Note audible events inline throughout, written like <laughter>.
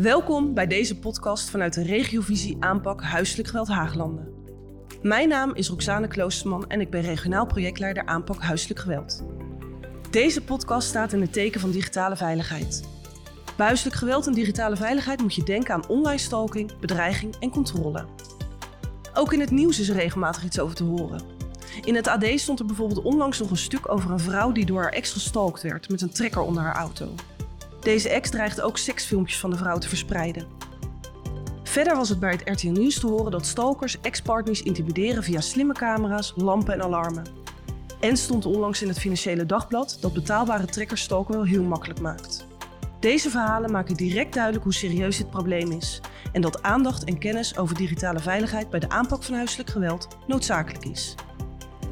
Welkom bij deze podcast vanuit de regiovisie aanpak huiselijk geweld Haaglanden. Mijn naam is Roxane Kloosterman en ik ben regionaal projectleider aanpak huiselijk geweld. Deze podcast staat in het teken van digitale veiligheid. Bij huiselijk geweld en digitale veiligheid moet je denken aan online stalking, bedreiging en controle. Ook in het nieuws is er regelmatig iets over te horen. In het AD stond er bijvoorbeeld onlangs nog een stuk over een vrouw die door haar ex gestalkt werd met een trekker onder haar auto. Deze ex dreigde ook seksfilmpjes van de vrouw te verspreiden. Verder was het bij het RTL Nieuws te horen dat stalkers ex-partners intimideren via slimme camera's, lampen en alarmen. En stond onlangs in het Financiële Dagblad dat betaalbare trekkers stalken wel heel makkelijk maakt. Deze verhalen maken direct duidelijk hoe serieus dit probleem is en dat aandacht en kennis over digitale veiligheid bij de aanpak van huiselijk geweld noodzakelijk is.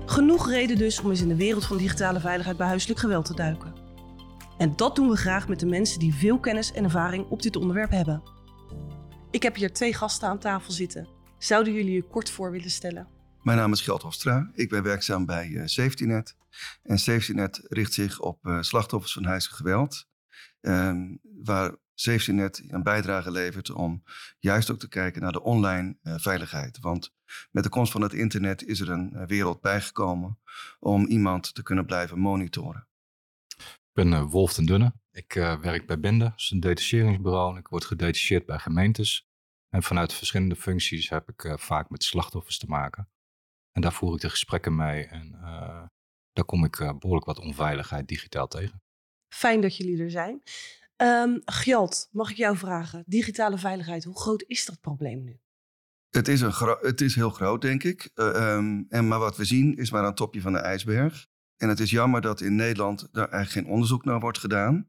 Genoeg reden dus om eens in de wereld van digitale veiligheid bij huiselijk geweld te duiken. En dat doen we graag met de mensen die veel kennis en ervaring op dit onderwerp hebben. Ik heb hier twee gasten aan tafel zitten. Zouden jullie je kort voor willen stellen? Mijn naam is Gert Hofstra. Ik ben werkzaam bij uh, SafetyNet. En SafetyNet richt zich op uh, slachtoffers van huiselijk geweld. Uh, waar SafetyNet een bijdrage levert om juist ook te kijken naar de online uh, veiligheid. Want met de komst van het internet is er een wereld bijgekomen om iemand te kunnen blijven monitoren. Ik ben uh, Wolf ten Dunne. Ik uh, werk bij Bende, dat is een detacheringsbureau. En ik word gedetacheerd bij gemeentes. En vanuit verschillende functies heb ik uh, vaak met slachtoffers te maken. En daar voer ik de gesprekken mee. En daar kom ik behoorlijk wat onveiligheid digitaal tegen. Fijn dat jullie er zijn. Um, Gjalt, mag ik jou vragen? Digitale veiligheid, hoe groot is dat probleem nu? Het is, een het is heel groot, denk ik. Um, en, maar wat we zien is maar een topje van de ijsberg. En het is jammer dat in Nederland daar eigenlijk geen onderzoek naar wordt gedaan.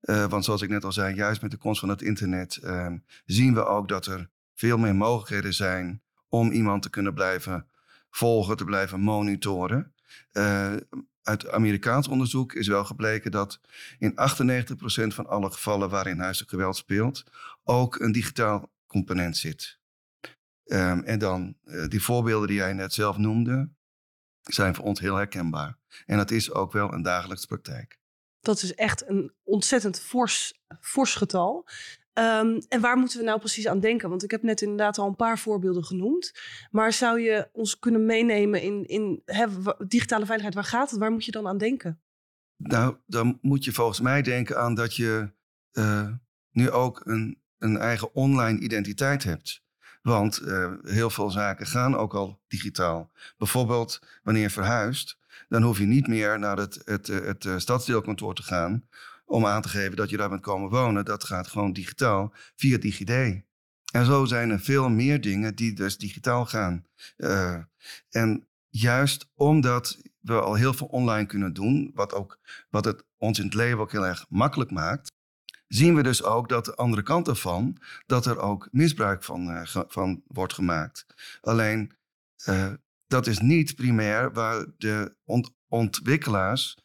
Uh, want zoals ik net al zei, juist met de komst van het internet uh, zien we ook dat er veel meer mogelijkheden zijn om iemand te kunnen blijven volgen, te blijven monitoren. Uh, uit Amerikaans onderzoek is wel gebleken dat in 98% van alle gevallen waarin huiselijk geweld speelt, ook een digitaal component zit. Um, en dan die voorbeelden die jij net zelf noemde, zijn voor ons heel herkenbaar. En dat is ook wel een dagelijkse praktijk. Dat is echt een ontzettend fors, fors getal. Um, en waar moeten we nou precies aan denken? Want ik heb net inderdaad al een paar voorbeelden genoemd. Maar zou je ons kunnen meenemen in, in digitale veiligheid? Waar gaat het? Waar moet je dan aan denken? Nou, dan moet je volgens mij denken aan dat je uh, nu ook een, een eigen online identiteit hebt. Want uh, heel veel zaken gaan ook al digitaal. Bijvoorbeeld wanneer je verhuist, dan hoef je niet meer naar het, het, het, het uh, stadsdeelkantoor te gaan om aan te geven dat je daar bent komen wonen. Dat gaat gewoon digitaal via DigiD. En zo zijn er veel meer dingen die dus digitaal gaan. En juist omdat we al heel veel online kunnen doen, wat, ook, wat het ons in het leven ook heel erg makkelijk maakt, zien we dus ook dat de andere kant ervan, dat er ook misbruik van, uh, van wordt gemaakt. Alleen, uh, dat is niet primair waar de ont ontwikkelaars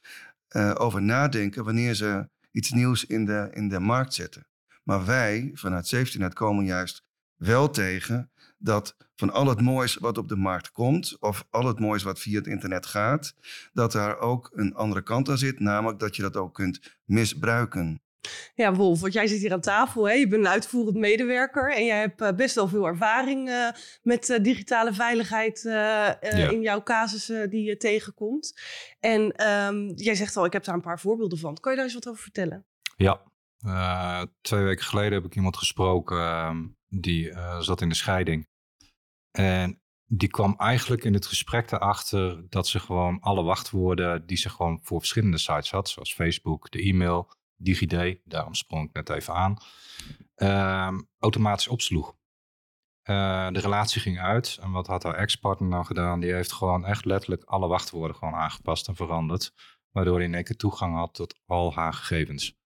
uh, over nadenken wanneer ze iets nieuws in de, in de markt zetten. Maar wij vanuit SafetyNet komen juist wel tegen dat van al het moois wat op de markt komt, of al het moois wat via het internet gaat, dat daar ook een andere kant aan zit, namelijk dat je dat ook kunt misbruiken. Ja, Wolf, want jij zit hier aan tafel. Hè? Je bent een uitvoerend medewerker en jij hebt uh, best wel veel ervaring uh, met uh, digitale veiligheid ja. in jouw casussen die je tegenkomt. En um, jij zegt al, ik heb daar een paar voorbeelden van. Kan je daar eens wat over vertellen? Ja, twee weken geleden heb ik iemand gesproken ehm, die zat in de scheiding. En die kwam eigenlijk in het gesprek erachter dat ze gewoon alle wachtwoorden die ze gewoon voor verschillende sites had, zoals Facebook, de e-mail, DigiD, daarom sprong ik net even aan, uh, automatisch opsloeg. Uh, de relatie ging uit en wat had haar ex-partner nou gedaan? Die heeft gewoon echt letterlijk alle wachtwoorden gewoon aangepast en veranderd, waardoor hij in één keer toegang had tot al haar gegevens.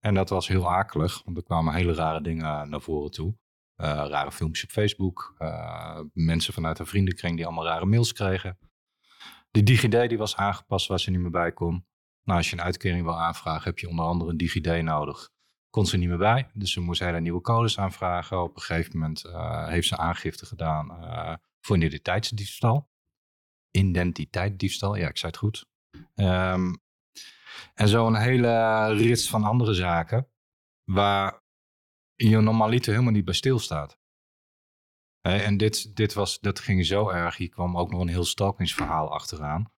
En dat was heel akelig, want er kwamen hele rare dingen naar voren toe. Uh, rare filmpjes op Facebook, uh, mensen vanuit haar vriendenkring die allemaal rare mails kregen. De DigiD die was aangepast waar ze niet meer bij kon. Nou, als je een uitkering wil aanvragen, heb je onder andere een DigiD nodig. Kon ze niet meer bij, dus ze moest hele nieuwe codes aanvragen. Op een gegeven moment uh, heeft ze aangifte gedaan uh, voor identiteitsdiefstal. Identiteitsdiefstal, ja, ik zei het goed. Um, en zo een hele rits van andere zaken, waar je normaliter helemaal niet bij stilstaat. Hè, en dit, dit was, dat ging zo erg. Hier kwam ook nog een heel stalkingsverhaal achteraan.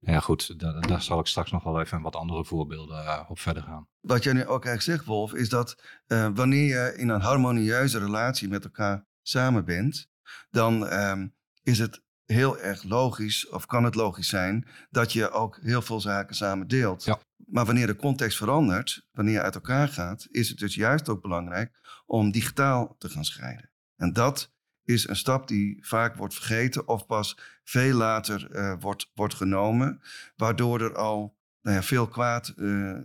Ja, goed, daar, daar zal ik straks nog wel even wat andere voorbeelden uh, op verder gaan. Wat jij nu ook eigenlijk zegt, Wolf, is dat uh, wanneer je in een harmonieuze relatie met elkaar samen bent, dan um, is het heel erg logisch, of kan het logisch zijn, dat je ook heel veel zaken samen deelt. Ja. Maar wanneer de context verandert, wanneer je uit elkaar gaat, is het dus juist ook belangrijk om digitaal te gaan scheiden. En dat is een stap die vaak wordt vergeten of pas veel later uh, wordt, wordt genomen, waardoor er al nou ja, veel kwaad uh,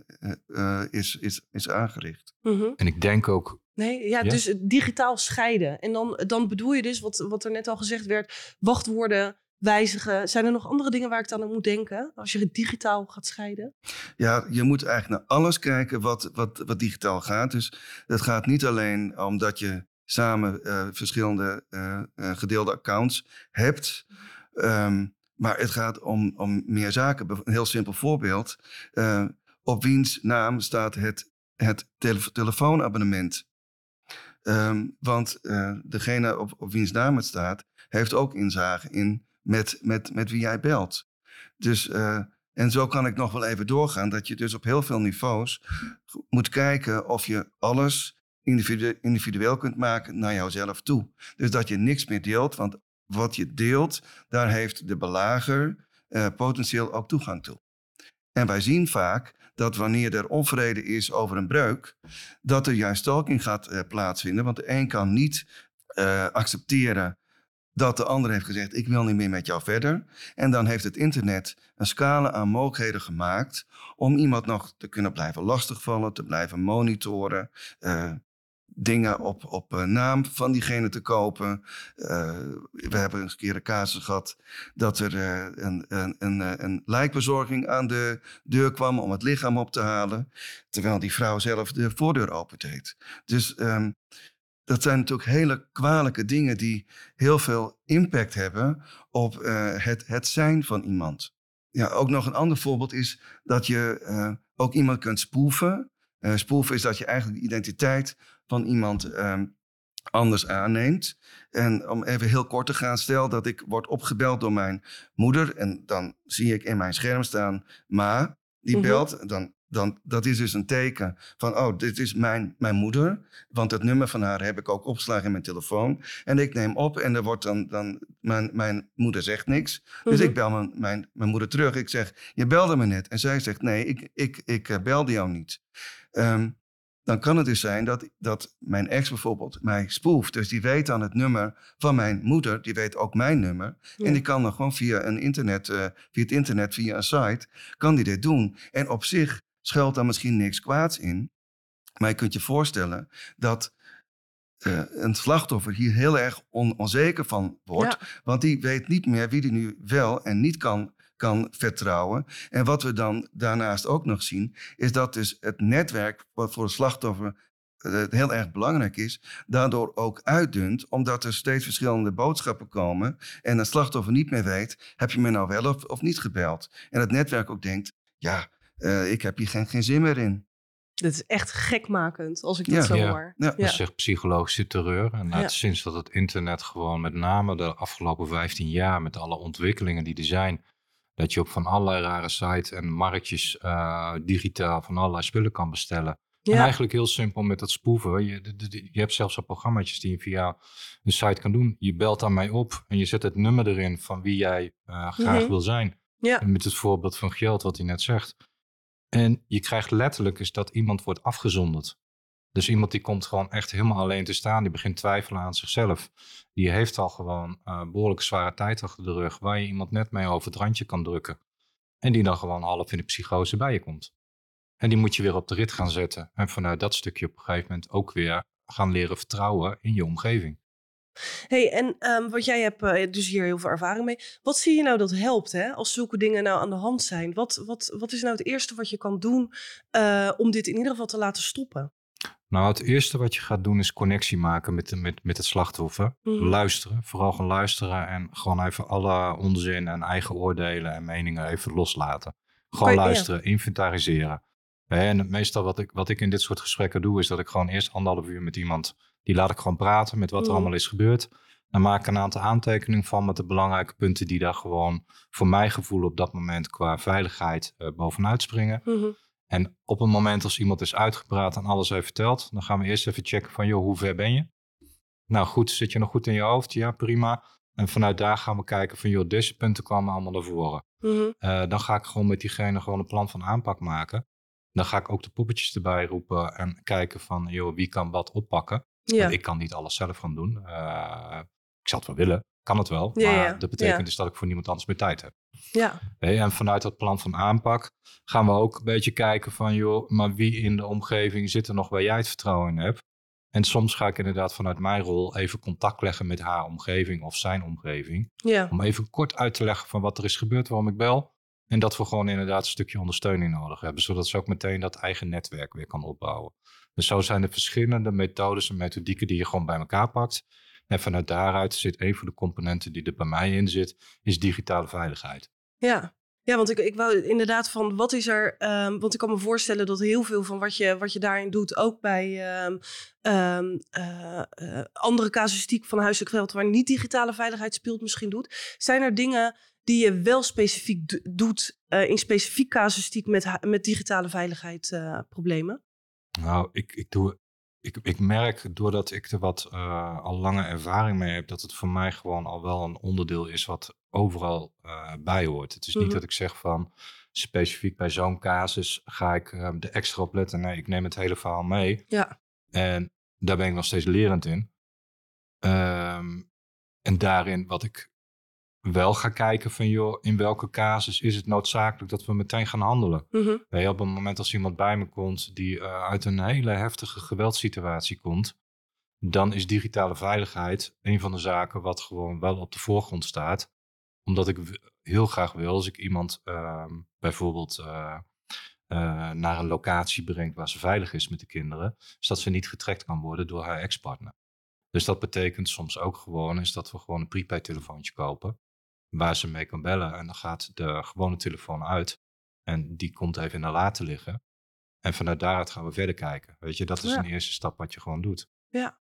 uh, is, is, is aangericht. Mhm. En ik denk ook. Nee, ja, Ja? dus digitaal scheiden. En dan, dan bedoel je dus, wat, wat er net al gezegd werd, wachtwoorden wijzigen. Zijn er nog andere dingen waar ik dan aan moet denken als je digitaal gaat scheiden? Ja, je moet eigenlijk naar alles kijken wat, wat, wat digitaal gaat. Dus het gaat niet alleen omdat je samen uh, verschillende uh, uh, gedeelde accounts hebt. Um, maar het gaat om, om meer zaken. Een heel simpel voorbeeld. op wiens naam staat het, het tele telefoonabonnement? Um, want degene op, op wiens naam het staat, heeft ook inzage in met, met, met wie jij belt. Dus, en zo kan ik nog wel even doorgaan, dat je dus op heel veel niveaus moet kijken of je alles individu individueel kunt maken naar jouzelf toe. Dus dat je niks meer deelt, want wat je deelt, daar heeft de belager uh, potentieel ook toegang toe. En wij zien vaak dat wanneer er onvrede is over een breuk, dat er juist stalking gaat uh, plaatsvinden. Want de een kan niet uh, accepteren dat de ander heeft gezegd: Ik wil niet meer met jou verder. En dan heeft het internet een scala aan mogelijkheden gemaakt om iemand nog te kunnen blijven lastigvallen, te blijven monitoren, dingen op, op uh, naam van diegene te kopen. Uh, we hebben eens een keer een casus gehad dat er uh, een, een, een, een lijkbezorging aan de deur kwam om het lichaam op te halen, terwijl die vrouw zelf de voordeur opendeed. Dus um, dat zijn natuurlijk hele kwalijke dingen die heel veel impact hebben op het, het zijn van iemand. Ja, ook nog een ander voorbeeld is dat je ook iemand kunt spoeven. spoeven is dat je eigenlijk de identiteit van iemand um, anders aanneemt. En om even heel kort te gaan, stel dat ik word opgebeld door mijn moeder en dan zie ik in mijn scherm staan ma, die belt, mm -hmm. dan, dan dat is dus een teken van, oh, dit is mijn, mijn moeder, want het nummer van haar heb ik ook opgeslagen in mijn telefoon. En ik neem op en er wordt dan, dan mijn, mijn moeder zegt niks. Dus mm -hmm. ik bel mijn, mijn, mijn moeder terug. Ik zeg, je belde me net. En zij zegt, nee, ik, ik, ik uh, belde jou niet. Um, dan kan het dus zijn dat, dat mijn ex bijvoorbeeld mij spoeft. Dus die weet dan het nummer van mijn moeder, die weet ook mijn nummer. Ja. En die kan dan gewoon via, een internet, uh, via het internet, via een site, kan die dit doen. En op zich schuilt daar misschien niks kwaads in. Maar je kunt je voorstellen dat uh, een slachtoffer hier heel erg on onzeker van wordt. Ja. Want die weet niet meer wie die nu wel en niet kan kan vertrouwen. En wat we dan daarnaast ook nog zien, is dat dus het netwerk, wat voor het slachtoffer uh, heel erg belangrijk is, daardoor ook uitdunt, omdat er steeds verschillende boodschappen komen en een slachtoffer niet meer weet, heb je me nou wel of, of niet gebeld? En het netwerk ook denkt, ja, uh, ik heb hier geen, geen zin meer in. Dat is echt gekmakend, als ik dat ja. zo ja. hoor. Ja. Dat is echt psychologische terreur. En ja. sinds dat het internet gewoon met name de afgelopen 15 jaar, met alle ontwikkelingen die er zijn, dat je op van allerlei rare sites en marktjes uh, digitaal van allerlei spullen kan bestellen. Ja. En eigenlijk heel simpel met dat spoeven. Je, je hebt zelfs al programma's die je via een site kan doen. Je belt aan mij op en je zet het nummer erin van wie jij uh, graag Mhm. wil zijn. Ja. En met het voorbeeld van geld wat hij net zegt. En je krijgt letterlijk is dat iemand wordt afgezonderd. Dus iemand die komt gewoon echt helemaal alleen te staan. Die begint twijfelen aan zichzelf. Die heeft al gewoon uh, behoorlijk zware tijd achter de rug. Waar je iemand net mee over het randje kan drukken. En die dan gewoon half in de psychose bij je komt. En die moet je weer op de rit gaan zetten. En vanuit dat stukje op een gegeven moment ook weer gaan leren vertrouwen in je omgeving. Hey, en um, wat jij hebt uh, dus hier heel veel ervaring mee. Wat zie je nou dat helpt hè, als zulke dingen nou aan de hand zijn? Wat, wat, wat is nou het eerste wat je kan doen uh, om dit in ieder geval te laten stoppen? Nou, het eerste wat je gaat doen is connectie maken met, met, met het slachtoffer. Mhm. Mm. Luisteren, vooral gaan luisteren en gewoon even alle onzin en eigen oordelen en meningen even loslaten. Gewoon luisteren, ja. inventariseren. En meestal wat ik, wat ik in dit soort gesprekken doe, is dat ik gewoon eerst anderhalf uur met iemand, die laat ik gewoon praten met wat er Mhm. allemaal is gebeurd. Dan maak ik een aantal aantekeningen van met de belangrijke punten die daar gewoon voor mijn gevoel op dat moment qua veiligheid eh, bovenuit springen. Mhm. En op het moment als iemand is uitgepraat en alles heeft verteld, dan gaan we eerst even checken van, joh, hoe ver ben je? Nou goed, zit je nog goed in je hoofd? Ja, prima. En vanuit daar gaan we kijken van, joh, deze punten kwamen allemaal naar voren. Mhm. Eh, dan ga ik gewoon met diegene gewoon een plan van aanpak maken. Dan ga ik ook de poppetjes erbij roepen en kijken van, joh, wie kan wat oppakken? Ja. Want ik kan niet alles zelf gaan doen. Eh, ik zou het wel willen, kan het wel. Ja, maar ja, dat betekent ja. dus dat ik voor niemand anders meer tijd heb. ja. En vanuit dat plan van aanpak gaan we ook een beetje kijken van, joh, maar wie in de omgeving zit er nog waar jij het vertrouwen in hebt? En soms ga ik inderdaad vanuit mijn rol even contact leggen met haar omgeving of zijn omgeving. ja. Om even kort uit te leggen van wat er is gebeurd, waarom ik bel. En dat we gewoon inderdaad een stukje ondersteuning nodig hebben. Zodat ze ook meteen dat eigen netwerk weer kan opbouwen. Dus zo zijn er verschillende methodes en methodieken die je gewoon bij elkaar pakt. En vanuit daaruit zit een van de componenten die er bij mij in zit, is digitale veiligheid. Ja. Ja, want ik, ik wou inderdaad van wat is er. ehm, want ik kan me voorstellen dat heel veel van wat je, wat je daarin doet, ook bij eh, andere casuïstiek van huiselijk geweld, waar niet digitale veiligheid speelt, misschien doet. Zijn er dingen die je wel specifiek do- doet eh, in specifiek casuïstiek met, met digitale veiligheid problemen? Nou, ik, ik, doe, ik, ik merk doordat ik er wat eh, al lange ervaring mee heb, dat het voor mij gewoon al wel een onderdeel is wat overal eh, bij hoort. Het is Mhm. niet dat ik zeg van specifiek bij zo'n casus ga ik eh, er extra op letten. Nee, ik neem het hele verhaal mee. Ja. En daar ben ik nog steeds lerend in. Ehm, en daarin wat ik wel ga kijken van joh, in welke casus is het noodzakelijk dat we meteen gaan handelen. Je, op het moment als iemand bij me komt die eh, uit een hele heftige geweldssituatie komt, dan is digitale veiligheid een van de zaken wat gewoon wel op de voorgrond staat. Omdat ik heel graag wil, als ik iemand ehm, bijvoorbeeld eh, eh, naar een locatie breng waar ze veilig is met de kinderen, is dat ze niet getrekt kan worden door haar ex-partner. Dus dat betekent soms ook gewoon is dat we gewoon een prepaid telefoontje kopen waar ze mee kan bellen. En dan gaat de gewone telefoon uit. En die komt even in de la te liggen. En vanuit daaruit gaan we verder kijken. Weet je, dat is Ja. een eerste stap wat je gewoon doet. Ja.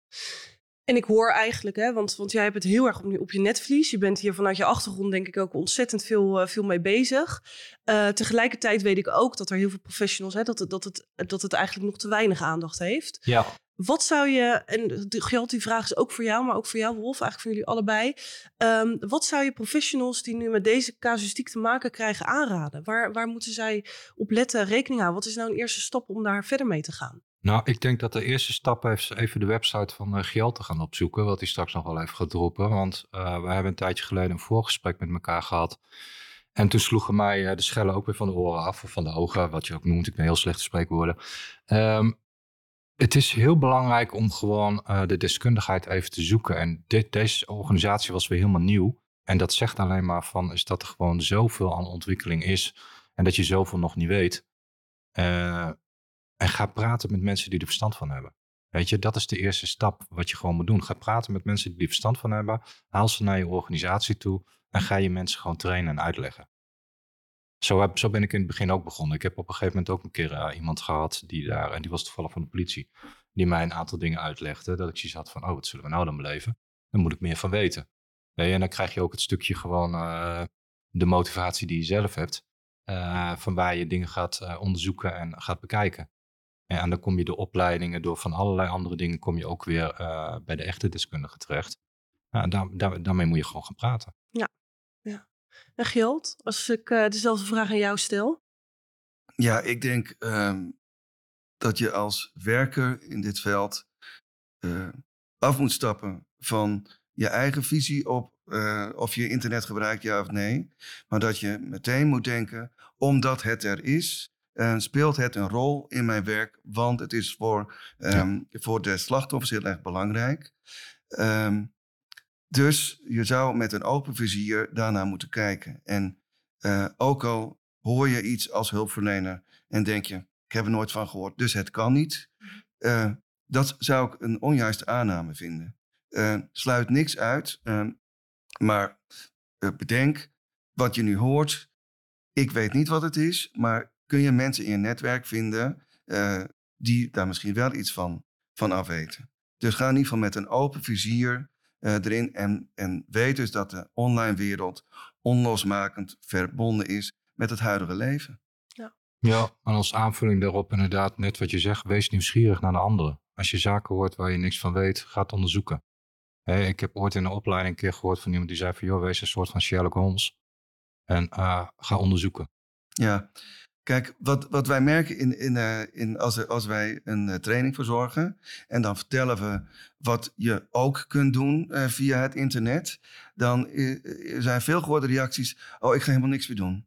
En ik hoor eigenlijk, hè, want, want jij hebt het heel erg op, je- op je netvlies. Je bent hier vanuit je achtergrond denk ik ook ontzettend veel, eh, veel mee bezig. Eh, tegelijkertijd weet ik ook dat er heel veel professionals, hè, dat, het, dat, het, dat het eigenlijk nog te weinig aandacht heeft. Ja. Wat zou je, en de, geldt die vraag is ook voor jou, maar ook voor jou Wolf, eigenlijk voor jullie allebei. Ehm, wat zou je professionals die nu met deze casuïstiek te maken krijgen aanraden? Waar, waar moeten zij op letten, rekening houden? Wat is nou een eerste stap om daar verder mee te gaan? Nou, ik denk dat de eerste stap is even de website van uh, Giel te gaan opzoeken. Wat hij straks nog wel even gaat droppen. Want uh, we hebben een tijdje geleden een voorgesprek met elkaar gehad. En toen sloegen mij uh, de schellen ook weer van de oren af. Of van de ogen, wat je ook noemt. Ik ben heel slecht spreekwoorden. Um, het is heel belangrijk om gewoon de deskundigheid even te zoeken. En dit, deze organisatie was weer helemaal nieuw. En dat zegt alleen maar van is dat er gewoon zoveel aan ontwikkeling is. En dat je zoveel nog niet weet. Uh, en ga praten met mensen die er verstand van hebben. Weet je, dat is de eerste stap wat je gewoon moet doen. Ga praten met mensen die er verstand van hebben. Haal ze naar je organisatie toe. En ga je mensen gewoon trainen en uitleggen. Zo, heb, zo ben ik in het begin ook begonnen. Ik heb op een gegeven moment ook een keer uh, iemand gehad die daar, en die was toevallig van de politie, die mij een aantal dingen uitlegde. Dat ik zoiets had van, oh, wat zullen we nou dan beleven? Daar moet ik meer van weten. En dan krijg je ook het stukje gewoon uh, de motivatie die je zelf hebt. Uh, van waar je dingen gaat onderzoeken en gaat bekijken. En dan kom je de opleidingen door van allerlei andere dingen, kom je ook weer bij de echte deskundige terecht. Nou, daar, daar, daarmee moet je gewoon gaan praten. Ja, ja. En Gilt, als ik uh, dezelfde vraag aan jou stel. Ja, ik denk um, dat je als werker in dit veld uh, af moet stappen van je eigen visie op uh, of je internet gebruikt, ja of nee. Maar dat je meteen moet denken, omdat het er is, uh, speelt het een rol in mijn werk, want het is voor, um, ja. voor de slachtoffers heel erg belangrijk. Um, dus je zou met een open vizier daarnaar moeten kijken. En uh, ook al hoor je iets als hulpverlener en denk je, ik heb er nooit van gehoord, dus het kan niet. Uh, dat zou ik een onjuiste aanname vinden. Uh, sluit niks uit, maar bedenk wat je nu hoort. Ik weet niet wat het is, maar kun je mensen in je netwerk vinden eh, die daar misschien wel iets van, van afweten. Dus ga in ieder geval met een open vizier eh, erin en, en weet dus dat de online wereld onlosmakend verbonden is met het huidige leven. Ja, en als aanvulling daarop inderdaad net wat je zegt, wees nieuwsgierig naar de anderen. Als je zaken hoort waar je niks van weet, ga het onderzoeken. Hè, ik heb ooit in een opleiding een keer gehoord van iemand die zei van, joh, wees een soort van Sherlock Holmes. En eh, ga onderzoeken. Ja, kijk, wat, wat wij merken in, in, eh, in als, er- als wij een eh, training verzorgen en dan vertellen we wat je ook kunt doen eh, via het internet, dan zijn veel gehoorde reacties. Oh, ik ga helemaal niks meer doen.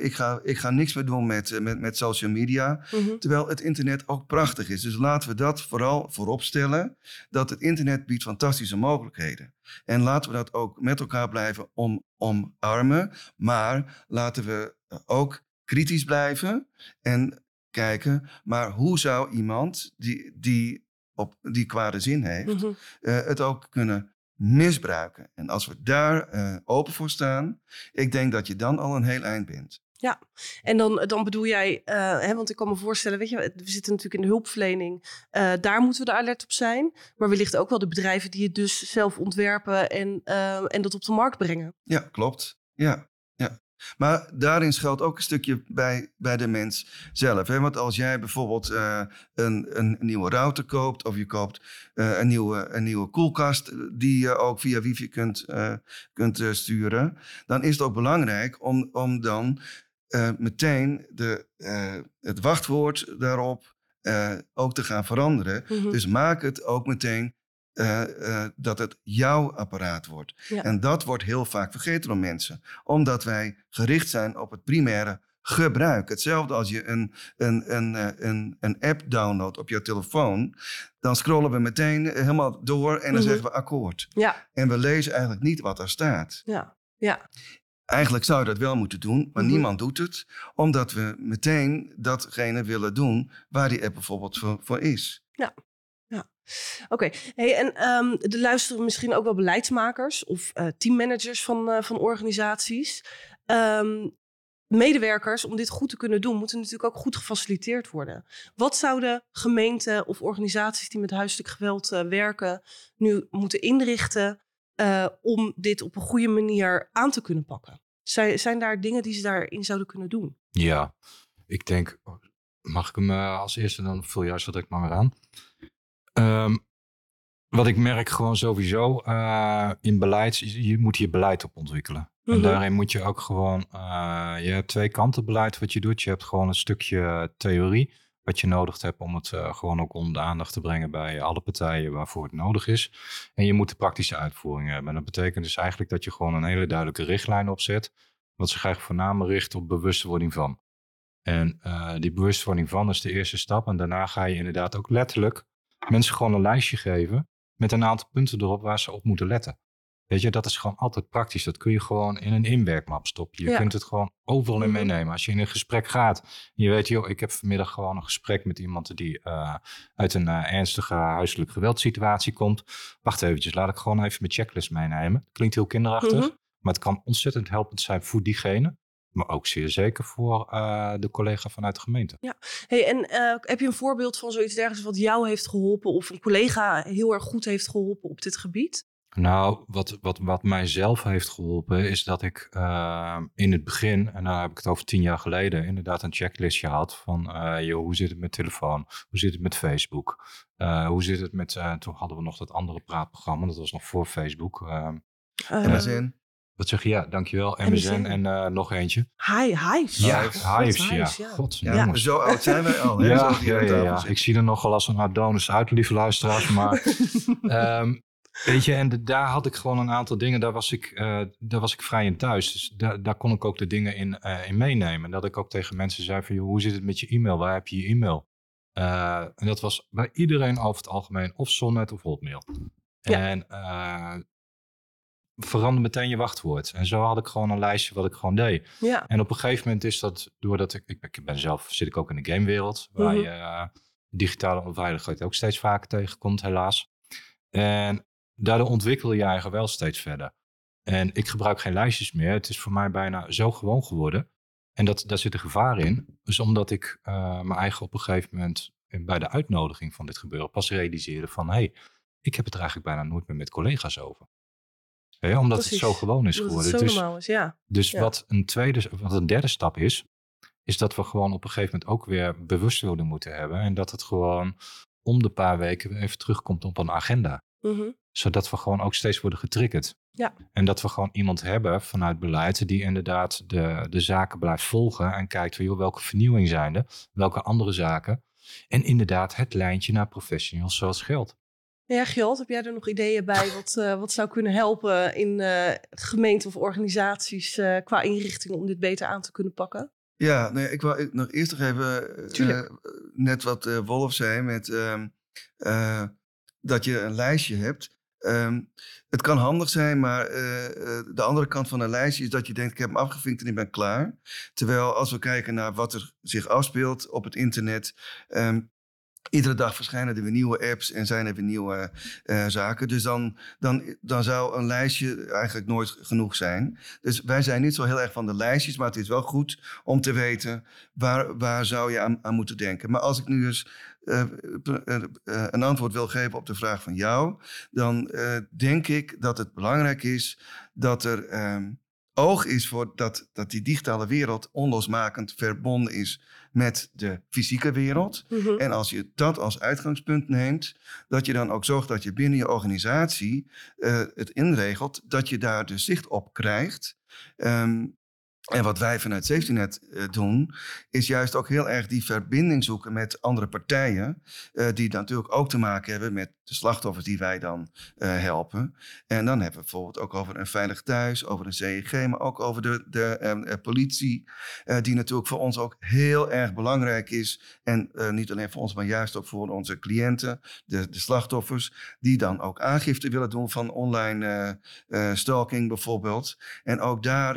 Ik, ga, ik ga niks meer doen met, met, met social media. Mhm. Terwijl het internet ook prachtig is. Dus laten we dat vooral voorop stellen. Dat het internet biedt fantastische mogelijkheden. En laten we dat ook met elkaar blijven om, omarmen. Maar laten we ook kritisch blijven en kijken. Maar hoe zou iemand die, die, op, die kwade zin heeft, Mhm. eh, het ook kunnen misbruiken? En als we daar eh, open voor staan, ik denk dat je dan al een heel eind bent. En dan, dan bedoel jij, eh, hè, want ik kan me voorstellen, weet je, we zitten natuurlijk in de hulpverlening. daar moeten we er alert op zijn. Maar wellicht ook wel de bedrijven die het dus zelf ontwerpen en, en dat op de markt brengen. Ja, klopt. Ja, ja. Maar daarin schuilt ook een stukje bij, bij de mens zelf. Hè? Want als jij bijvoorbeeld eh, een, een nieuwe router koopt... of je koopt eh, een, nieuwe, een nieuwe koelkast... die je ook via wifi kunt, eh, kunt eh, sturen... dan is het ook belangrijk om, om dan eh, meteen de, eh, het wachtwoord daarop... eh, ook te gaan veranderen. Mhm. Dus maak het ook meteen eh, eh, dat het jouw apparaat wordt. Ja. En dat wordt heel vaak vergeten door mensen. Omdat wij gericht zijn op het primaire gebruik. Hetzelfde als je een, een, een, eh, een, een app downloadt op je telefoon. Dan scrollen we meteen helemaal door en dan Mhm. zeggen we akkoord. Ja, En we lezen eigenlijk niet wat er staat. ja, ja. Eigenlijk zou je dat wel moeten doen, maar Mhm. niemand doet het. Omdat we meteen datgene willen doen waar die app bijvoorbeeld voor, voor is. Oké, hey, en ehm er luisteren misschien ook wel beleidsmakers of eh, teammanagers van, eh, van organisaties. Ehm, medewerkers, om dit goed te kunnen doen, moeten natuurlijk ook goed gefaciliteerd worden. Wat zouden gemeenten of organisaties die met huiselijk geweld eh, werken nu moeten inrichten om dit op een goede manier aan te kunnen pakken? Zijn, zijn daar dingen die ze daarin zouden kunnen doen? Ja, ik denk, mag ik hem als eerste dan vul juist wat ik maar weer aan. Ehm, wat ik merk gewoon sowieso eh, in beleid, je moet je beleid op ontwikkelen. Mhm. En daarin moet je ook gewoon, eh, je hebt twee kanten beleid wat je doet. Je hebt gewoon een stukje theorie wat je nodig hebt om het eh, gewoon ook onder de aandacht te brengen bij alle partijen waarvoor het nodig is. En je moet de praktische uitvoering hebben. En dat betekent dus eigenlijk dat je gewoon een hele duidelijke richtlijn opzet, wat zich eigenlijk voornamelijk richt op bewustwording van. En die bewustwording van is de eerste stap. En daarna ga je inderdaad ook letterlijk mensen gewoon een lijstje geven met een aantal punten erop waar ze op moeten letten. Weet je, dat is gewoon altijd praktisch. Dat kun je gewoon in een inwerkmap stoppen. Je Ja. kunt het gewoon overal in Mhm. meenemen. Als je in een gesprek gaat, en je weet, joh, ik heb vanmiddag gewoon een gesprek met iemand die eh, uit een eh, ernstige huiselijk geweldsituatie komt. Wacht eventjes, laat ik gewoon even mijn checklist meenemen. Klinkt heel kinderachtig, Mhm. maar het kan ontzettend helpend zijn voor diegene. Maar ook zeer zeker voor eh, de collega vanuit de gemeente. Hey, en eh, heb je een voorbeeld van zoiets dergelijks wat jou heeft geholpen of een collega heel erg goed heeft geholpen op dit gebied? Nou, wat, wat, wat mij zelf heeft geholpen is dat ik eh, in het begin, en dan heb ik het over tien jaar geleden, inderdaad een checklistje had van, eh, joh, hoe zit het met telefoon? Hoe zit het met Facebook? Eh, hoe zit het met, eh, toen hadden we nog dat andere praatprogramma, dat was nog voor Facebook. MSN. Wat zeg je? Ja, dankjewel. MSN. MSN en eh, nog eentje. Hi, Hives. Ja, Hives, ja. Ja. God, Ja. Zo oud zijn wij al. Hè? Ja, Zo die ja, ja. Ik zie er nogal als een Adonis uit, lieve luisteraars. Maar <laughs> Ehm, weet je, en de- daar had ik gewoon een aantal dingen, daar was ik, eh, daar was ik vrij in thuis. Dus daar, daar kon ik ook de dingen in, eh, in meenemen. En dat ik ook tegen mensen zei van, joh, hoe zit het met je e-mail? Waar heb je je e-mail? Eh, en dat was bij iedereen over het algemeen of Sonnet of Hotmail. Ja. En eh, verander meteen je wachtwoord. En zo had ik gewoon een lijstje wat ik gewoon deed. Ja, En op een gegeven moment is dat, doordat ik, ik, ben zelf, zit ik ook in de gamewereld, waar Mhm. je eh, digitale onveiligheid ook steeds vaker tegenkomt, helaas. En daardoor ontwikkel je je eigen wel steeds verder. En ik gebruik geen lijstjes meer. Het is voor mij bijna zo gewoon geworden. En dat, daar zit een gevaar in. Dus omdat ik uh, mijn eigen op een gegeven moment bij de uitnodiging van dit gebeuren pas realiseerde van... hé, hey, ik heb het er eigenlijk bijna nooit meer met collega's over. Omdat het zo gewoon is geworden. Het zo dus, normaal is, ja. Dus Wat, een tweede, wat een derde stap is, is dat we gewoon op een gegeven moment ook weer bewustwording moeten hebben. En dat het gewoon om de paar weken even terugkomt op een agenda. Mhm. Zodat we gewoon ook steeds worden getriggerd. Ja. En dat we gewoon iemand hebben vanuit beleid die inderdaad de, de zaken blijft volgen en kijkt van joh, welke vernieuwing zijn er, welke andere zaken. En inderdaad het lijntje naar professionals zoals geld. Ja, Gjalt, heb jij er nog ideeën bij wat, uh, wat zou kunnen helpen in uh, gemeenten of organisaties uh, qua inrichting om dit beter aan te kunnen pakken? Ja, nee, ik wil nog eerst nog even net wat Wolf zei met ehm, dat je een lijstje hebt. Um, het kan handig zijn, maar de andere kant van een lijstje is dat je denkt: ik heb hem afgevinkt en ik ben klaar. Terwijl als we kijken naar wat er zich afspeelt op het internet, um, Iedere dag verschijnen er weer nieuwe apps en zijn er weer nieuwe uh, zaken. Dus dan, dan, dan zou een lijstje eigenlijk nooit genoeg zijn. Dus wij zijn niet zo heel erg van de lijstjes, maar het is wel goed om te weten waar, waar zou je aan, aan moeten denken. Maar als ik nu eens uh, uh, een antwoord wil geven op de vraag van jou, dan denk ik dat het belangrijk is dat er ehm, oog is voor dat, dat die digitale wereld onlosmakend verbonden is met de fysieke wereld. Mhm. En als je dat als uitgangspunt neemt, dat je dan ook zorgt dat je binnen je organisatie uh, het inregelt, dat je daar dus zicht op krijgt. Um, en wat wij vanuit SafetyNet uh, doen, is juist ook heel erg die verbinding zoeken met andere partijen, uh, die natuurlijk ook te maken hebben met de slachtoffers die wij dan uh, helpen. En dan hebben we bijvoorbeeld ook over een veilig thuis, over een CEG, maar ook over de, de politie, die natuurlijk voor ons ook heel erg belangrijk is. En niet alleen voor ons, maar juist ook voor onze cliënten, de, de slachtoffers, die dan ook aangifte willen doen van online stalking bijvoorbeeld. En ook daar.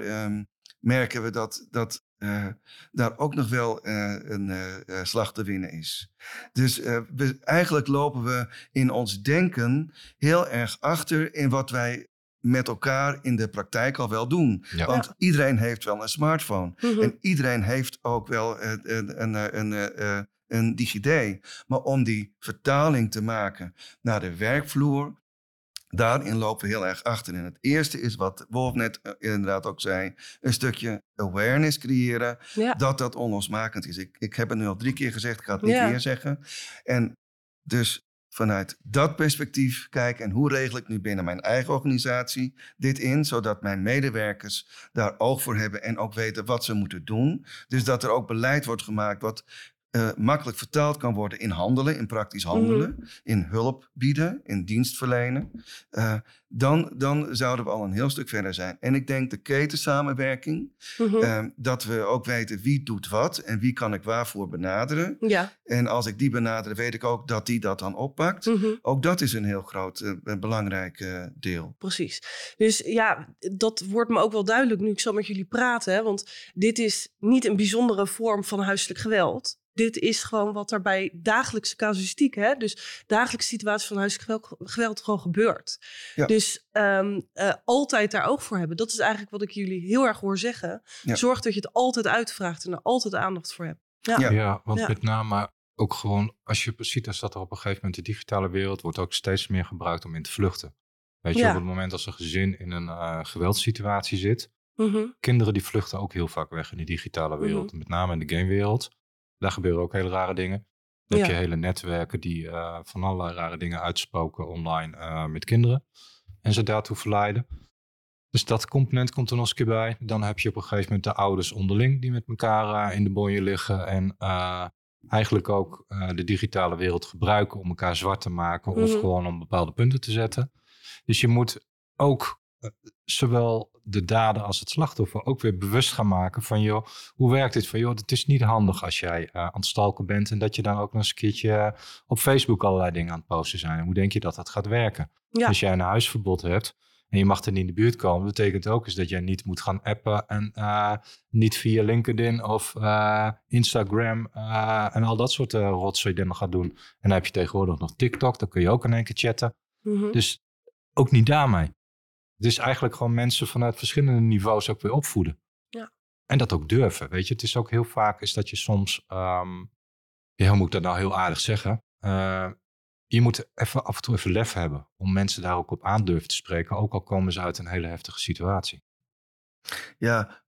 Merken we dat, dat uh, daar ook nog wel uh, een uh, slag te winnen is. Dus we, eigenlijk lopen we in ons denken heel erg achter in wat wij met elkaar in de praktijk al wel doen. Ja. Want Ja. iedereen heeft wel een smartphone. Mhm. En iedereen heeft ook wel een, een, een, een, een, een DigiD. Maar om die vertaling te maken naar de werkvloer, daarin lopen we heel erg achter. En het eerste is wat Wolf net uh, inderdaad ook zei: een stukje awareness creëren. Ja. Dat dat onlosmakend is. Ik, ik heb het nu al drie keer gezegd, ik ga het niet Ja. weer zeggen. En dus vanuit dat perspectief kijken en hoe regel ik nu binnen mijn eigen organisatie dit in, zodat mijn medewerkers daar oog voor hebben en ook weten wat ze moeten doen. Dus dat er ook beleid wordt gemaakt wat uh, makkelijk vertaald kan worden in handelen, in praktisch handelen, in hulp bieden, in dienst verlenen. Uh, dan, dan zouden we al een heel stuk verder zijn. En ik denk de ketensamenwerking, Mhm. uh, dat we ook weten wie doet wat en wie kan ik waarvoor benaderen. ja. En als ik die benader, weet ik ook dat die dat dan oppakt. Mhm. Ook dat is een heel groot, belangrijk deel. Precies. Dus ja, dat wordt me ook wel duidelijk nu ik zo met jullie praat. Hè? Want dit is niet een bijzondere vorm van huiselijk geweld. Dit is gewoon wat er bij dagelijkse casuïstiek, hè? dus dagelijkse situatie van huiselijk geweld, gewoon gebeurt. Ja. Dus um, uh, altijd daar oog voor hebben. Dat is eigenlijk wat ik jullie heel erg hoor zeggen. Ja. Zorg dat je het altijd uitvraagt en er altijd aandacht voor hebt. Ja, Ja. Ja, want Ja. met name ook gewoon, als je ziet, is dat er op een gegeven moment de digitale wereld wordt ook steeds meer gebruikt om in te vluchten. Weet je, Ja. op het moment als een gezin in een uh, geweldssituatie zit, Mhm. kinderen die vluchten ook heel vaak weg in die digitale wereld. Met name in de gamewereld. Daar gebeuren ook hele rare dingen. Dan heb je hele netwerken die uh, van allerlei rare dingen uitspoken online uh, met kinderen. En ze daartoe verleiden. Dus dat component komt er nog eens een keer bij. Dan heb je op een gegeven moment de ouders onderling die met elkaar uh, in de bonje liggen. En eigenlijk ook de digitale wereld gebruiken om elkaar zwart te maken. Mhm. Of gewoon om bepaalde punten te zetten. Dus je moet ook zowel de dader als het slachtoffer ook weer bewust gaan maken van joh, hoe werkt dit? Van joh, het is niet handig als jij uh, aan het stalken bent en dat je dan ook nog eens een keertje op Facebook allerlei dingen aan het posten zijn. En hoe denk je dat dat gaat werken? Ja. Als jij een huisverbod hebt en je mag er niet in de buurt komen, betekent ook eens dat jij niet moet gaan appen en uh, niet via LinkedIn of uh, Instagram uh, en al dat soort rotzooi dingen gaat doen. En dan heb je tegenwoordig nog TikTok, dan kun je ook in één keer chatten. Mhm. Dus ook niet daarmee. Het is eigenlijk gewoon mensen vanuit verschillende niveaus ook weer opvoeden. Ja. en dat ook durven. Weet je, het is ook heel vaak is dat je soms, ehm, ja, hoe moet ik dat nou heel aardig zeggen? Uh, je moet even, af en toe even lef hebben om mensen daar ook op aan durven te spreken, ook al komen ze uit een hele heftige situatie. Ja,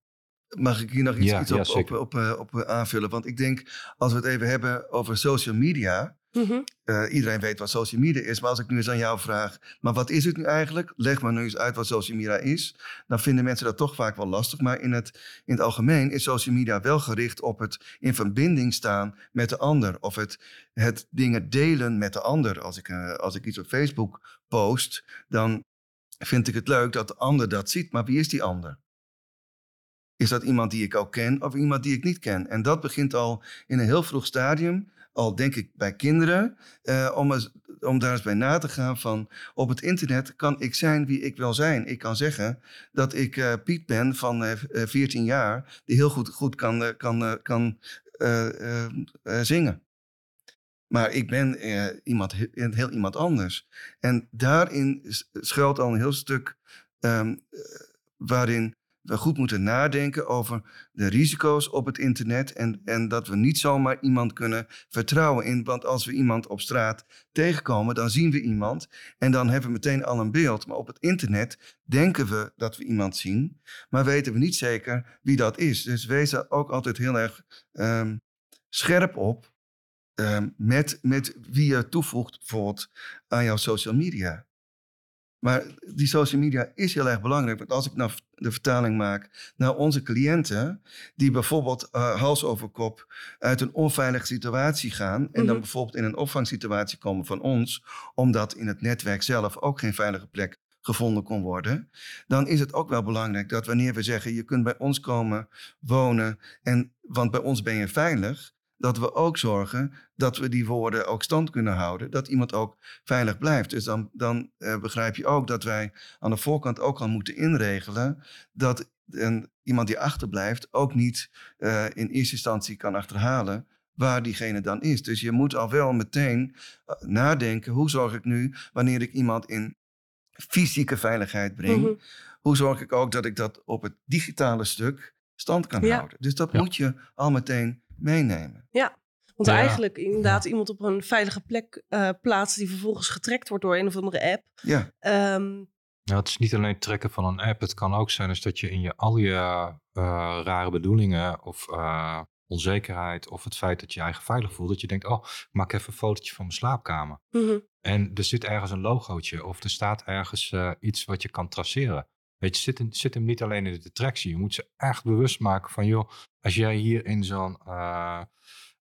mag ik hier nog iets, iets op, op, op, eh, op, op, aanvullen? Want ik denk, als we het even hebben over social media, Mhm. Eh, iedereen weet wat social media is, maar als ik nu eens aan jou vraag, maar wat is het nu eigenlijk? Leg maar nu eens uit wat social media is. Dan vinden mensen dat toch vaak wel lastig, maar in het, in het algemeen is social media wel gericht op het in verbinding staan met de ander of het, het dingen delen met de ander. Als ik, uh, als ik iets op Facebook post, dan vind ik het leuk dat de ander dat ziet, maar wie is die ander? Is dat iemand die ik ook ken of iemand die ik niet ken? En dat begint al in een heel vroeg stadium al denk ik bij kinderen, uh, om, om daar eens bij na te gaan van op het internet kan ik zijn wie ik wil zijn. Ik kan zeggen dat ik uh, Piet ben van uh, eh, 14 jaar, die heel goed, goed kan, kan, kan zingen. Maar ik ben iemand, heel iemand anders. En daarin schuilt al een heel stuk um, waarin we goed moeten nadenken over de risico's op het internet en, en dat we niet zomaar iemand kunnen vertrouwen in. Want als we iemand op straat tegenkomen, dan zien we iemand en dan hebben we meteen al een beeld. Maar op het internet denken we dat we iemand zien, maar weten we niet zeker wie dat is. Dus wees er ook altijd heel erg um, scherp op um, met, met wie je toevoegt bijvoorbeeld aan jouw social media. Maar die social media is heel erg belangrijk. Want als ik nou de vertaling maak naar onze cliënten, die bijvoorbeeld uh, hals over kop uit een onveilige situatie gaan. En dan mhm. bijvoorbeeld in een opvangsituatie komen van ons, omdat in het netwerk zelf ook geen veilige plek gevonden kon worden, dan is het ook wel belangrijk dat wanneer we zeggen: je kunt bij ons komen wonen, en, want bij ons ben je veilig, dat we ook zorgen dat we die woorden ook stand kunnen houden. Dat iemand ook veilig blijft. Dus dan, dan uh, begrijp je ook dat wij aan de voorkant ook al moeten inregelen dat een, iemand die achterblijft ook niet uh, in eerste instantie kan achterhalen waar diegene dan is. Dus je moet al wel meteen uh, nadenken, hoe zorg ik nu wanneer ik iemand in fysieke veiligheid breng, mm -hmm. hoe zorg ik ook dat ik dat op het digitale stuk stand kan ja. houden. Dus dat ja. moet je al meteen meenemen. Ja, want eigenlijk inderdaad iemand op een veilige plek uh, plaatsen die vervolgens getrekt wordt door een of andere app. Ja. Um, nou, het is niet alleen het trekken van een app. Het kan ook zijn dus dat je in je al je uh, rare bedoelingen of uh, onzekerheid of het feit dat je je eigen veilig voelt, dat je denkt, oh, ik maak even een fotootje van mijn slaapkamer. Mm -hmm. En er zit ergens een logootje of er staat ergens iets wat je kan traceren. Weet je, zit, zit hem niet alleen in de attractie. Je moet ze echt bewust maken van, joh, als jij hier in zo'n uh,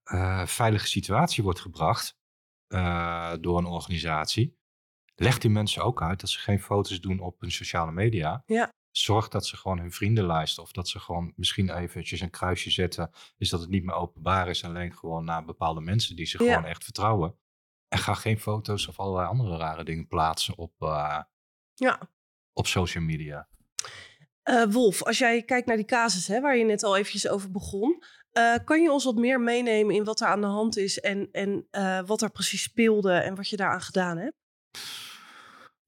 uh, veilige situatie wordt gebracht uh, door een organisatie, leg die mensen ook uit dat ze geen foto's doen op hun sociale media. Ja. Zorg dat ze gewoon hun vriendenlijst of dat ze gewoon misschien eventjes een kruisje zetten, is dat het niet meer openbaar is, alleen gewoon naar bepaalde mensen die ze ja. gewoon echt vertrouwen. En ga geen foto's of allerlei andere rare dingen plaatsen op, ja. op social media. Uh, Wolf, als jij kijkt naar die casus hè, waar je net al eventjes over begon, uh, kan je ons wat meer meenemen in wat er aan de hand is en, en uh, wat er precies speelde en wat je daaraan gedaan hebt?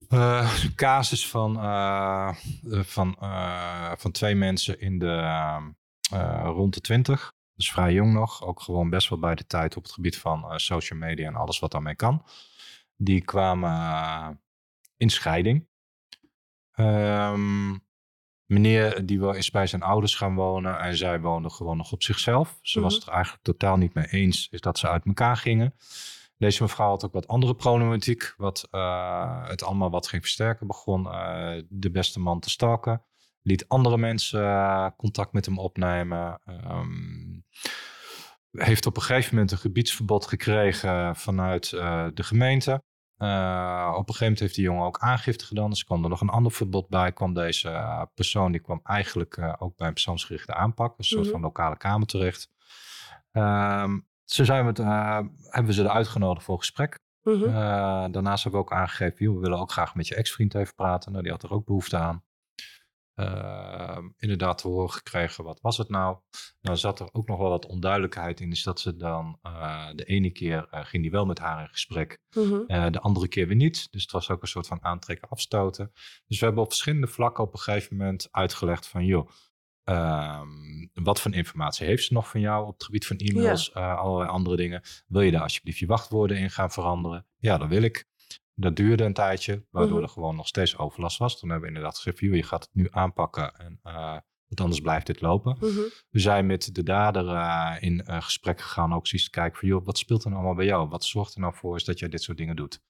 Uh, casus van, van, van twee mensen in de rond de twintig. Dus vrij jong nog. Ook gewoon best wel bij de tijd op het gebied van social media en alles wat daarmee kan. Die kwamen in scheiding. Um, Meneer die is bij zijn ouders gaan wonen en zij woonde gewoon nog op zichzelf. Ze was mhm. het er eigenlijk totaal niet mee eens is dat ze uit elkaar gingen. Deze mevrouw had ook wat andere problematiek, wat uh, het allemaal wat ging versterken. Begon uh, de beste man te stalken, liet andere mensen uh, contact met hem opnemen. Um, heeft op een gegeven moment een gebiedsverbod gekregen vanuit de gemeente. Uh, op een gegeven moment heeft die jongen ook aangifte gedaan. Dus kwam er nog een ander verbod bij. Kwam deze uh, persoon, die kwam eigenlijk uh, ook bij een persoonsgerichte aanpak. Een soort mm -hmm. van lokale kamer terecht. Um, zo zijn we het, hebben we ze eruit genodigd voor gesprek. Mm -hmm. daarnaast hebben we ook aangegeven, joh, we willen ook graag met je ex-vriend even praten. Nou, die had er ook behoefte aan. Uh, inderdaad te horen gekregen, wat was het nou? Nou zat er ook nog wel wat onduidelijkheid in, is dat ze dan uh, de ene keer uh, ging die wel met haar in gesprek, mm -hmm. de andere keer weer niet. Dus het was ook een soort van aantrekken, afstoten. Dus we hebben op verschillende vlakken op een gegeven moment uitgelegd van, joh, Ehm, wat voor informatie heeft ze nog van jou op het gebied van e-mails, eh, allerlei andere dingen? Wil je daar alsjeblieft je wachtwoorden in gaan veranderen? Ja, dat wil ik. Dat duurde een tijdje, waardoor Mhm. er gewoon nog steeds overlast was. Toen hebben we inderdaad gezegd, je gaat het nu aanpakken, en, eh, want anders blijft dit lopen. Mhm. We zijn met de dader eh, in eh, gesprek gegaan, ook precies te kijken van, joh, wat speelt er nou allemaal bij jou? Wat zorgt er nou voor is dat jij dit soort dingen doet?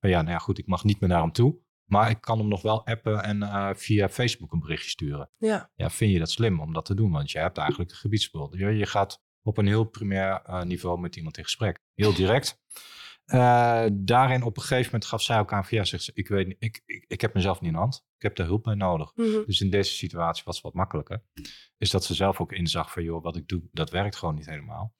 Maar ja, nou ja, goed, ik mag niet meer naar hem toe, maar ik kan hem nog wel appen en via Facebook een berichtje sturen. Ja. Ja, vind je dat slim om dat te doen? Want je hebt eigenlijk de gebiedsspul. Je, je gaat op een heel primair niveau met iemand in gesprek. Heel direct. Eh, daarin op een gegeven moment gaf zij ook aan van ja, zegt ze, ik weet niet, ik, ik, ik heb mezelf niet in de hand. Ik heb daar hulp bij nodig. Mhm. Dus in deze situatie was het wat makkelijker. Is dat ze zelf ook inzag van joh, wat ik doe, dat werkt gewoon niet helemaal.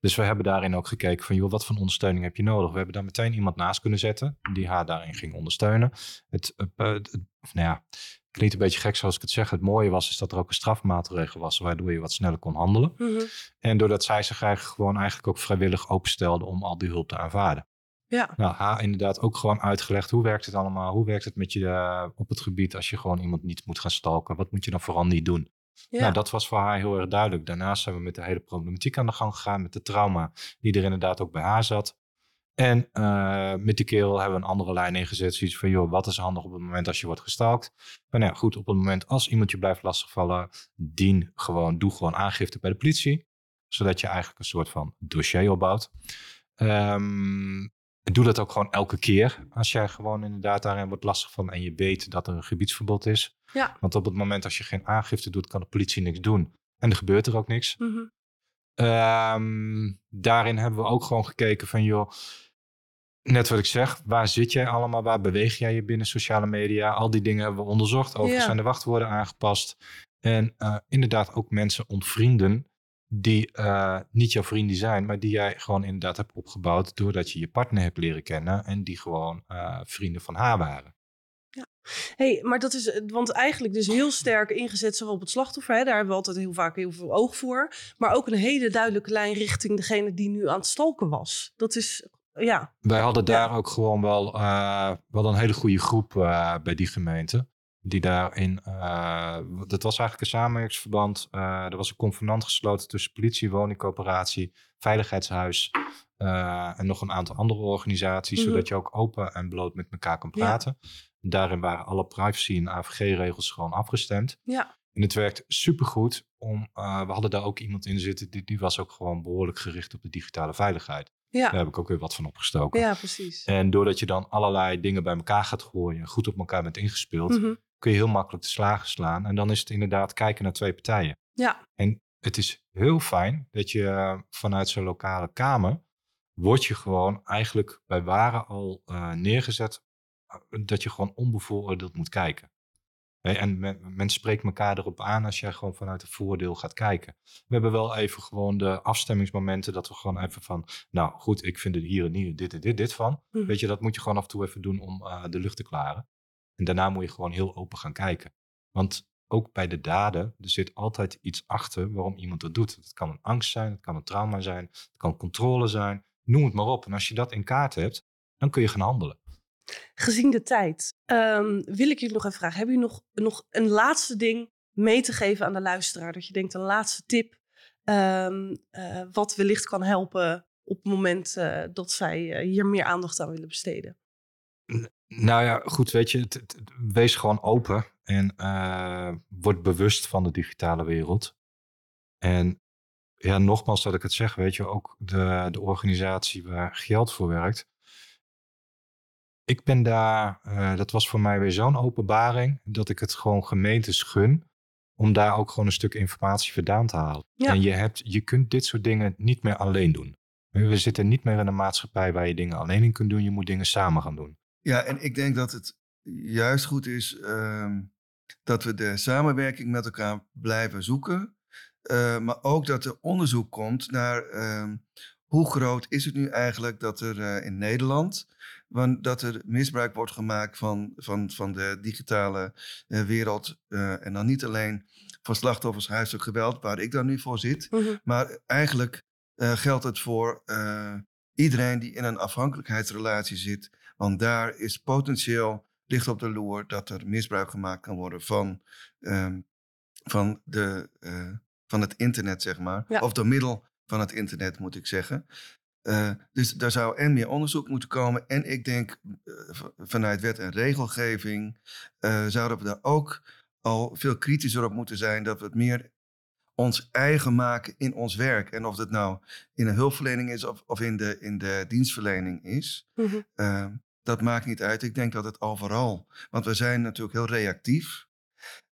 Dus we hebben daarin ook gekeken van joh, wat voor ondersteuning heb je nodig? We hebben daar meteen iemand naast kunnen zetten die haar daarin ging ondersteunen. Het, het- nou ja, klinkt een beetje gek zoals ik het zeg. Het mooie was is dat er ook een strafmaatregel was waardoor je wat sneller kon handelen. Mhm. En doordat zij zich eigenlijk gewoon eigenlijk ook vrijwillig openstelde om al die hulp te aanvaarden. Ja. Nou, haar inderdaad ook gewoon uitgelegd hoe werkt het allemaal? Hoe werkt het met je eh, op het gebied als je gewoon iemand niet moet gaan stalken? Wat moet je dan vooral niet doen? Ja. Nou, dat was voor haar heel erg duidelijk. Daarnaast zijn we met de hele problematiek aan de gang gegaan, met de trauma die er inderdaad ook bij haar zat. En eh, met die kerel hebben we een andere lijn ingezet. Zoiets van, joh, wat is handig op het moment als je wordt gestalkt? Maar nou ja, goed, op het moment als iemand je blijft lastigvallen, dien gewoon, doe gewoon aangifte bij de politie. Zodat je eigenlijk een soort van dossier opbouwt. Ehm, doe dat ook gewoon elke keer. Als jij gewoon inderdaad daarin wordt lastig van en je weet dat er een gebiedsverbod is. Ja. Want op het moment als je geen aangifte doet, kan de politie niks doen. En er gebeurt er ook niks. Mhm. Ehm, daarin hebben we ook gewoon gekeken van, joh, net wat ik zeg, waar zit jij allemaal? Waar beweeg jij je binnen sociale media? Al die dingen hebben we onderzocht. Overigens Ja. zijn de wachtwoorden aangepast. En eh, inderdaad ook mensen ontvrienden die eh, niet jouw vrienden zijn, maar die jij gewoon inderdaad hebt opgebouwd doordat je je partner hebt leren kennen en die gewoon eh, vrienden van haar waren. Hey, maar dat is, eh, want eigenlijk dus heel sterk ingezet zowel op het slachtoffer, hè, daar hebben we altijd heel vaak heel veel oog voor, maar ook een hele duidelijke lijn richting degene die nu aan het stalken was. Dat is, ja, Wij hadden daar ook gewoon wel, eh, wel een hele goede groep eh, bij die gemeente. Die daarin, eh, dat was eigenlijk een samenwerkingsverband. Er was een convenant gesloten tussen politie, woningcoöperatie, veiligheidshuis en nog een aantal andere organisaties. Mhm. Zodat je ook open en bloot met elkaar kan Ja. Daarin waren alle privacy en AVG-regels gewoon afgestemd. ja, En het werkt supergoed. Om, eh, we hadden daar ook iemand in zitten, die, die was ook gewoon behoorlijk gericht op de digitale veiligheid. Daar ja, heb ik ook weer wat van opgestoken. ja, precies. En doordat je dan allerlei dingen bij elkaar gaat gooien en goed op elkaar bent ingespeeld, Mhm. kun je heel makkelijk de slagen slaan. En dan is het inderdaad kijken naar twee partijen. Ja, En het is heel fijn dat je eh, vanuit zo'n lokale kamer, word je gewoon eigenlijk bij waren al eh, neergezet, dat je gewoon onbevooroordeeld moet kijken. En men, men spreekt elkaar erop aan als jij gewoon vanuit een voordeel gaat kijken. We hebben wel even gewoon de afstemmingsmomenten dat we gewoon even van, nou goed, ik vind er hier en hier dit en dit, dit van. Mhm. Weet je, dat moet je gewoon af en toe even doen om eh, de lucht te klaren. En daarna moet je gewoon heel open gaan kijken. Want ook bij de daden, er zit altijd iets achter waarom iemand dat doet. Het kan een angst zijn, het kan een trauma zijn, het kan controle zijn. Noem het maar op. En als je dat in kaart hebt, dan kun je gaan handelen. Gezien de tijd ehm, wil ik jullie nog even vragen, hebben jullie nog, nog een laatste ding mee te geven aan de luisteraar? Dat je denkt, een laatste tip, ehm, eh, wat wellicht kan helpen op het moment eh, dat zij eh, hier meer aandacht aan willen besteden? Nou ja, goed, weet je, wees gewoon open en word bewust van de digitale wereld. En ja, nogmaals dat ik het zeg, weet je, ook de, de organisatie waar geld voor werkt. Ik ben daar, eh, dat was voor mij weer zo'n openbaring, dat ik het gewoon gemeentes gun om daar ook gewoon een stuk informatie vandaan te halen. Ja. En je, hebt, je kunt dit soort dingen niet meer alleen doen. We zitten niet meer in een maatschappij waar je dingen alleen in kunt doen, je moet dingen samen gaan doen. Ja, en ik denk dat het juist goed is ehm, dat we de samenwerking met elkaar blijven zoeken. Eh, maar ook dat er onderzoek komt naar ehm, hoe groot is het nu eigenlijk dat er eh, in Nederland, want dat er misbruik wordt gemaakt van, van, van de digitale eh, wereld. eh, en dan niet alleen voor slachtoffers huiselijk geweld, waar ik dan nu voor zit. Mhm. Maar eigenlijk eh, geldt het voor iedereen die in een afhankelijkheidsrelatie zit. Want daar is potentieel licht op de loer dat er misbruik gemaakt kan worden van ehm, van, de, van het internet, zeg maar. Ja. Of door middel van het internet, moet ik zeggen. Eh, dus daar zou en meer onderzoek moeten komen. En ik denk eh, vanuit wet en regelgeving eh, zouden we daar ook al veel kritischer op moeten zijn. Dat we het meer ons eigen maken in ons werk. En of het nou in een hulpverlening is of, of in, de, in de dienstverlening is. Mhm. Dat maakt niet uit. Ik denk dat het overal. Want we zijn natuurlijk heel reactief.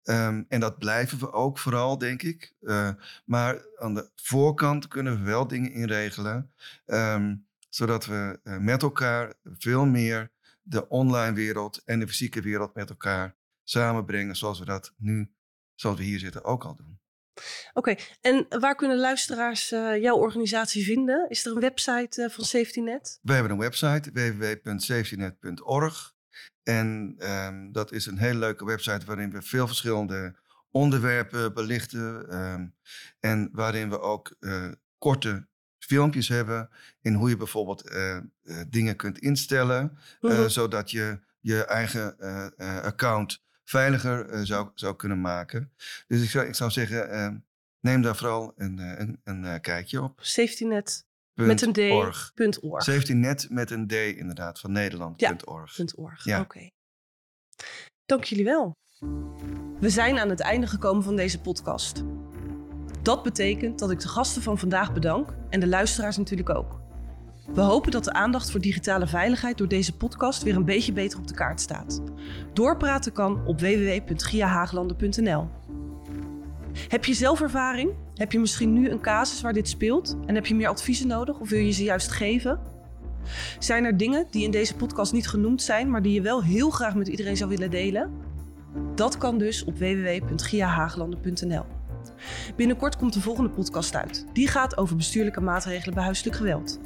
Ehm, en dat blijven we ook vooral, denk ik. Eh, maar aan de voorkant kunnen we wel dingen inregelen. ehm, zodat we eh, met elkaar veel meer de online wereld en de fysieke wereld met elkaar samenbrengen. Zoals we dat nu, zoals we hier zitten, ook al doen. Oké, en waar kunnen luisteraars eh, jouw organisatie vinden? Is er een website eh, van SafetyNet? We hebben een website, www.safetynet.org. En ehm, dat is een hele leuke website waarin we veel verschillende onderwerpen belichten. ehm, en waarin we ook eh, korte filmpjes hebben in hoe je bijvoorbeeld eh, eh, dingen kunt instellen. Mhm. zodat je je eigen account veiliger zou, zou kunnen maken. Dus ik zou, ik zou zeggen, ehm, neem daar vooral een, een, een kijkje op. SafetyNet met een D. Org. punt org. SafetyNet met een D inderdaad, van Nederland.org. Org. Ja. Oké. Dank jullie wel. We zijn aan het einde gekomen van deze podcast. Dat betekent dat ik de gasten van vandaag bedank en de luisteraars natuurlijk ook. We hopen dat de aandacht voor digitale veiligheid door deze podcast weer een beetje beter op de kaart staat. Doorpraten kan op www.giahaaglanden.nl. Heb je zelf ervaring? Heb je misschien nu een casus waar dit speelt? En heb je meer adviezen nodig of wil je ze juist geven? Zijn er dingen die in deze podcast niet genoemd zijn, maar die je wel heel graag met iedereen zou willen delen? Dat kan dus op www.giahaaglanden.nl. Binnenkort komt de volgende podcast uit. Die gaat over bestuurlijke maatregelen bij huiselijk geweld.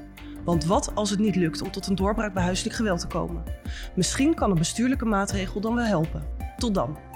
Want wat als het niet lukt om tot een doorbraak bij huiselijk geweld te komen? Misschien kan een bestuurlijke maatregel dan wel helpen. Tot dan.